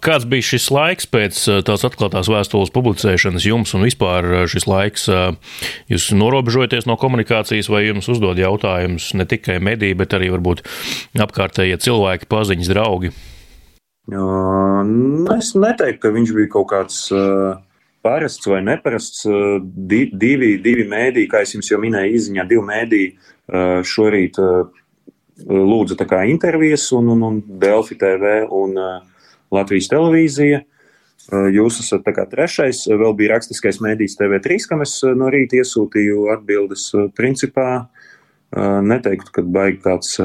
Kāds bija šis laiks pēc tās atklātās vēstules publicēšanas jums un vispār šis laiks? Jūs norobežojaties no komunikācijas vai jums uzdod jautājumus ne tikai mediji, bet arī varbūt apkārtējie cilvēki, paziņas, draugi? Es neteiktu, ka viņš bija kaut kāds parasts vai neparasts. Divi, divi mēdī, kā es jums jau minēju, izziņā divi mēdī šorīt lūdza intervijas un, un, un Delfi TV un Latvijas televīzija. Jūs esat trešais, vēl bija rakstiskais mēdījis TV3, kam es no rīta iesūtīju atbildes. Principā neteiktu, ka baigi kāds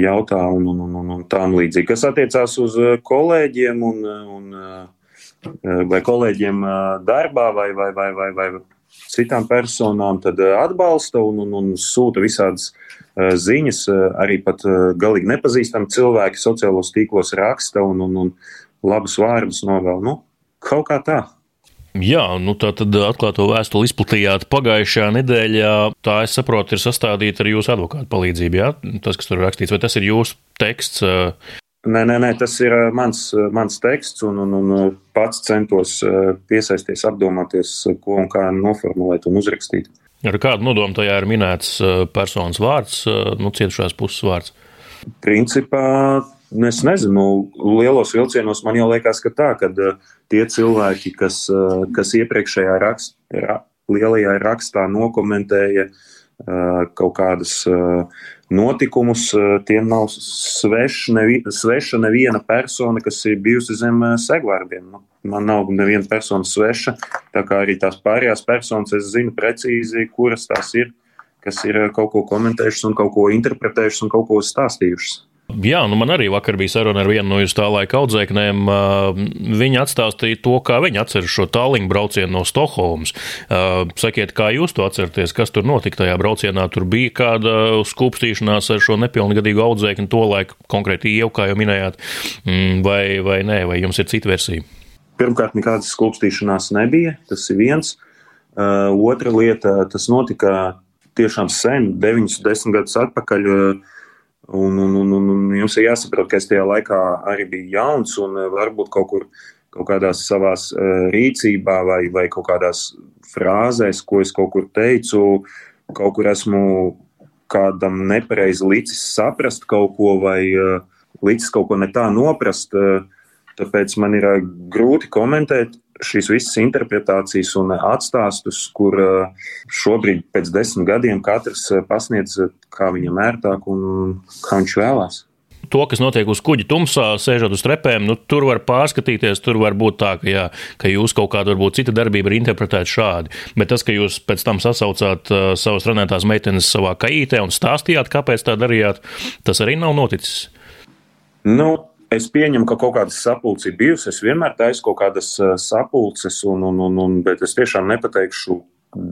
jautā un, un, un, un tām līdzīgi. Kas attiecās uz kolēģiem un, un vai kolēģiem darbā vai, vai, vai, vai, vai citām personām, tad atbalsta un, un, un sūta visādas Eh, ziņas, eh, arī pat eh, galīgi nepazīstami cilvēki sociālos tīklos raksta un, un, un labus vārdus novēl. Nu, kaut kā tā. Jā, nu tā tad atklāto vēstuli izplatījāt pagājušajā nedēļā. Tā, es saprotu, ir sastādīta ar jūsu advokātu palīdzību. Jā? Tas, kas tur ir rakstīts, vai tas ir jūsu teksts? Nē, nē, nē tas ir mans, mans teksts, un, un, un pats centos piesaisties, apdomāties, ko un kā noformulēt un uzrakstīt. Ar kādu nodomu tajā ir minēts uh, personas vārds, uh, nu, cietušās puses vārds? Principā, es nezinu, lielos vilcienos man jau liekas, ka tā, ka uh, tie cilvēki, kas, kas iepriekšējā rakst, lielajā rakstā nokomentēja kaut kādas notikumus, tiem nav sveš, nevi, sveša neviena persona, kas ir bijusi zem segvārdiem. Nu, man nav neviena persona sveša, tā kā arī tās pārējās personas, es zinu precīzi, kuras tās ir, kas ir kaut ko komentējušas un kaut ko interpretējušas un kaut ko stāstījušas. Jā, nu man arī vakar bija saruna ar vienu no jūsu tā laika audzēknēm. Viņa atstāstīja to, kā viņa atceras šo tālruņa braucienu no Stokholmas. Sakiet, kā jūs to atceraties, kas tur notika tajā braucienā? Tur bija kāda skūpstīšanās ar šo nepilngadīgu audzēkni to laiku, konkrēti jau, kā jau minējāt, mm, vai, vai nē, vai jums ir cita versija? Pirmkārt, nekādas skūpstīšanās nebija. Tas ir viens. Otra lieta, tas notika tiešām sen, 9, 10 gadus atpakaļ. Uh, Un, un, un, un, un jums ir jāsaprot, ka es tajā laikā arī biju jauns un eh, varbūt kaut kur kaut kādās savās uh, rīcībā vai, vai kaut kādās frāzēs, ko es kaut kur teicu, kaut kur esmu kādam nepareizi licis saprast kaut ko vai uh, licis kaut ko ne tā noprast. Tāpēc man ir grūti komentēt šīs visas interpretācijas un atstāstus, kur eh, šobrīd pēc desmit gadiem katrs eh, pasniedz, eh, kā viņam ērtāk un kā viņš vēlās to, kas notiek uz kuģa tumsā, sēžot uz trepēm, nu, tur var pārskatīties. Tur var būt tā, ka, jā, ka jūs kaut kāda varbūt cita darbība ir interpretēta šādi. Bet tas, ka jūs pēc tam sasaucāt uh, savas runātās meitenes savā kaitē un stāstījāt, kāpēc tā darījāt, tas arī nav noticis. Nu, Es pieņemu, ka kaut kāda sapulce ir bijusi. Es vienmēr taisu kaut kādas eh, sapulces, un, un, un, un, bet es tiešām nepateikšu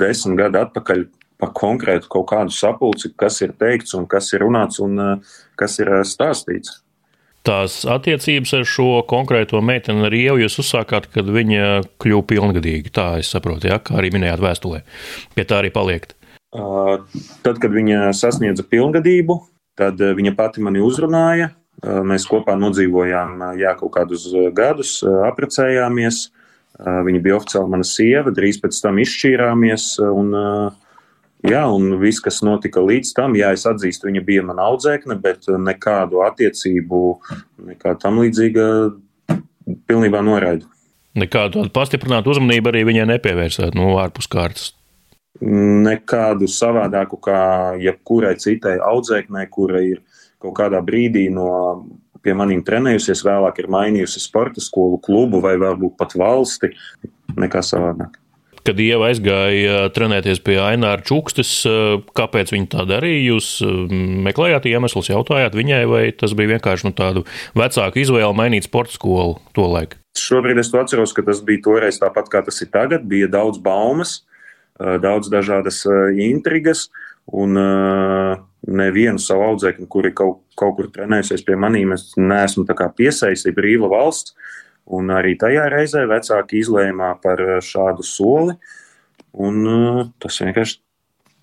desmit gadu atpakaļ par konkrētu kaut kādu sapulci, kas ir teikts un kas ir runāts un eh, kas ir eh, stāstīts. Tās attiecības ar šo konkrēto meiteni arī jau jūs uzsākāt, kad viņa kļuva pilngadīga. Tā es saprotu, ja? kā arī minējāt vēstulē. Pie tā arī paliek. Uh, tad, kad viņa sasniedza pilngadību, tad viņa pati mani uzrunāja Mēs kopā nodzīvojām jā, kaut kādus gadus, apprecējāmies. Viņa bija oficiāli mana sieva, drīz pēc tam izšķīrāmies. Un, jā, un viss, kas notika līdz tam, jā, es atzīstu, viņa bija mana audzēkne, bet nekādu attiecību, nekā tam līdzīga pilnībā noraidu. Nekādu pastiprinātu uzmanību arī viņai nepievērsāt no ārpus kārtas. Nekādu savādāku kā jebkurai citai audzēknei, kura ir kaut kādā brīdī no pie maniem trenējusies, vēlāk ir mainījusi sporta skolu, klubu vai varbūt pat valsti, nekā savādāk. Kad Ieva aizgāja trenēties pie Aināra Čukstes, kāpēc viņa tā darīja? Jūs meklējāt iemeslus, jautājāt viņai, vai tas bija vienkārši nu, tādu vecāku izvēli mainīt sporta skolu to laiku? Šobrīd es to atceros, ka tas bija toreiz tāpat kā tas ir tagad. Bija daudz baumas, daudz dažādas intrigas, un uh, nevienu savu audzēkni, kuri kaut, kaut kur trenējusies pie maniem, es neesmu piesaistīts brīva valsts. Un arī tajā reizē vecāki izlēma par šādu soli. Un, uh, tas vienkārši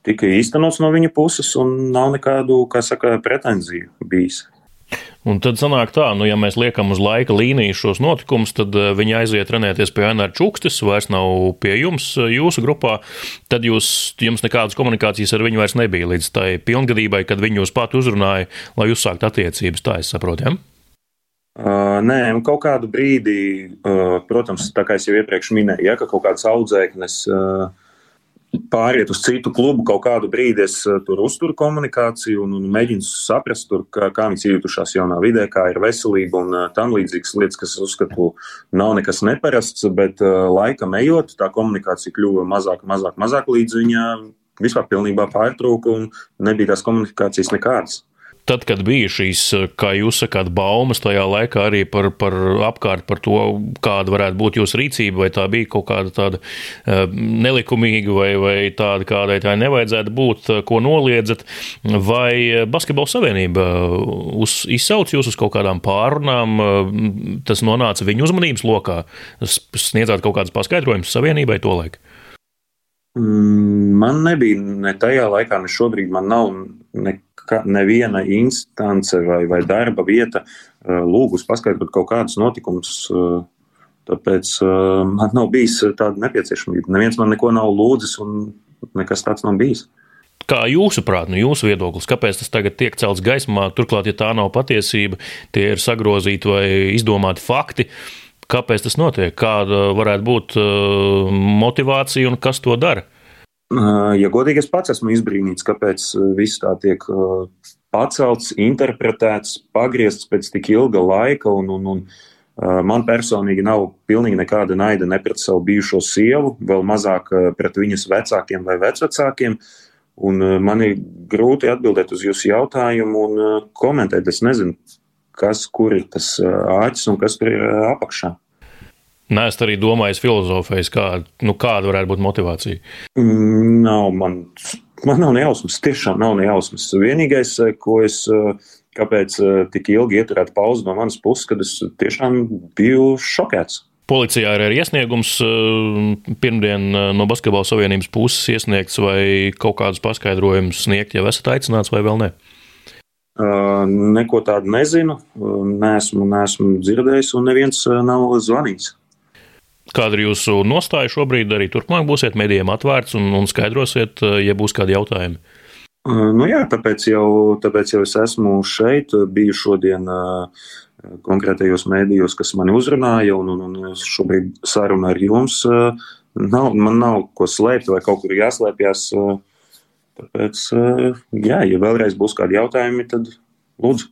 tika īstenots no viņa puses, un nav nekādu, kā saka, pretenziju bijis. Un tad sanāk tā, nu, ja mēs liekam uz laika līniju šos notikumus, tad eh, viņi aiziet trenēties pie NR Čukstis, vairs nav pie jums, eh, jūsu grupā. Tad jūs, jums nekādas komunikācijas ar viņu vairs nebija līdz tai pilngadībai, kad viņi jūs pat uzrunāja, lai uzsākt attiecības. Tā es saprotu, ja? Uh, nē, kaut kādu brīdi, uh, protams, tā kā jau iepriekš minēju, ja, ka kaut kāds audzēknis uh, pāriet uz citu klubu, kaut kādu brīdi es uh, tur uzturu komunikāciju un, un mēģinu saprast, tur, kā, kā viņi jūtušās jaunā vidē, kā ir veselība un uh, tam līdzīgas lietas, kas, uzskatu, nav nekas neparasts, bet uh, laikam ejot, tā komunikācija kļuva mazāk, mazāk, mazāk līdz viņa vispār pilnībā pārtrūka un nebija tās komunikācijas nekādas tad, kad bija šīs, kā jūs sakāt, baumas tajā laikā arī par, par apkārt, par to, kāda varētu būt jūsu rīcība, vai tā bija kaut kāda tāda uh, nelikumīga, vai, vai tāda, kādai tā nevajadzētu būt, uh, ko noliedzat, vai Basketbola savienība uz, izsauc jūs uz kaut kādām pārunām, tas nonāca viņu uzmanības lokā, sniedzāt kaut kādas paskaidrojumus savienībai to laiku? Mm, man nebija ne tajā laikā, ne šobrīd. Man nav ne ka neviena instance vai, vai darba vieta uh, lūgus paskaidrot kaut kādus notikumus. Uh, tāpēc uh, man nav bijis tāda nepieciešamība. Neviens man neko nav lūdzis, un nekas tāds nav bijis. Kā jūsuprāt, no jūsu viedoklis, kāpēc tas tagad tiek celts gaismā? Turklāt, ja tā nav patiesība, tie ir sagrozīti vai izdomāti fakti. Kāpēc tas notiek? Kāda varētu būt motivācija un kas to dara? Ja godīgi, es pats esmu izbrīnīts, kāpēc viss tā tiek pacelts, interpretēts, pagriezts pēc tik ilga laika. Un, un, un man personīgi nav pilnīgi nekāda naida ne pret savu bijušo sievu, vēl mazāk pret viņas vecākiem vai vecvecākiem. Un man ir grūti atbildēt uz jūsu jautājumu un komentēt. Es nezinu, kas, kur ir tas āķis un kas tur ir apakšā. Nē, es arī domāju, filozofējas, kā, nu, kāda varētu būt motivācija. Mm, nav man, man nav nejausmas, tiešām nav nejausmas. Vienīgais, eh, ko es, eh, kāpēc eh, tik ilgi ieturētu pauzi no manas puses, kad es tiešām biju šokēts. Policijā ir arī iesniegums pirmdien no Basketbola savienības puses iesniegts, vai kaut kādus paskaidrojumus sniegt, ja esat aicināts vai vēl ne? Uh, neko tādu nezinu, neesmu, neesmu dzirdējis, un neviens nav zvanījis. Kāda ir jūsu nostāja šobrīd? Arī turpmāk būsiet medijiem atvērts un, un skaidrosiet, eh, ja būs kādi jautājumi. Nu jā, tāpēc jau, tāpēc jau es esmu šeit, biju šodien konkrētajos mēdījos, kas mani uzrunāja, un, un, un šobrīd saruna ar jums. Nav, man nav ko slēpt vai kaut kur jāslēpjas. Tāpēc, jā, ja vēlreiz būs kādi jautājumi, tad lūdzu.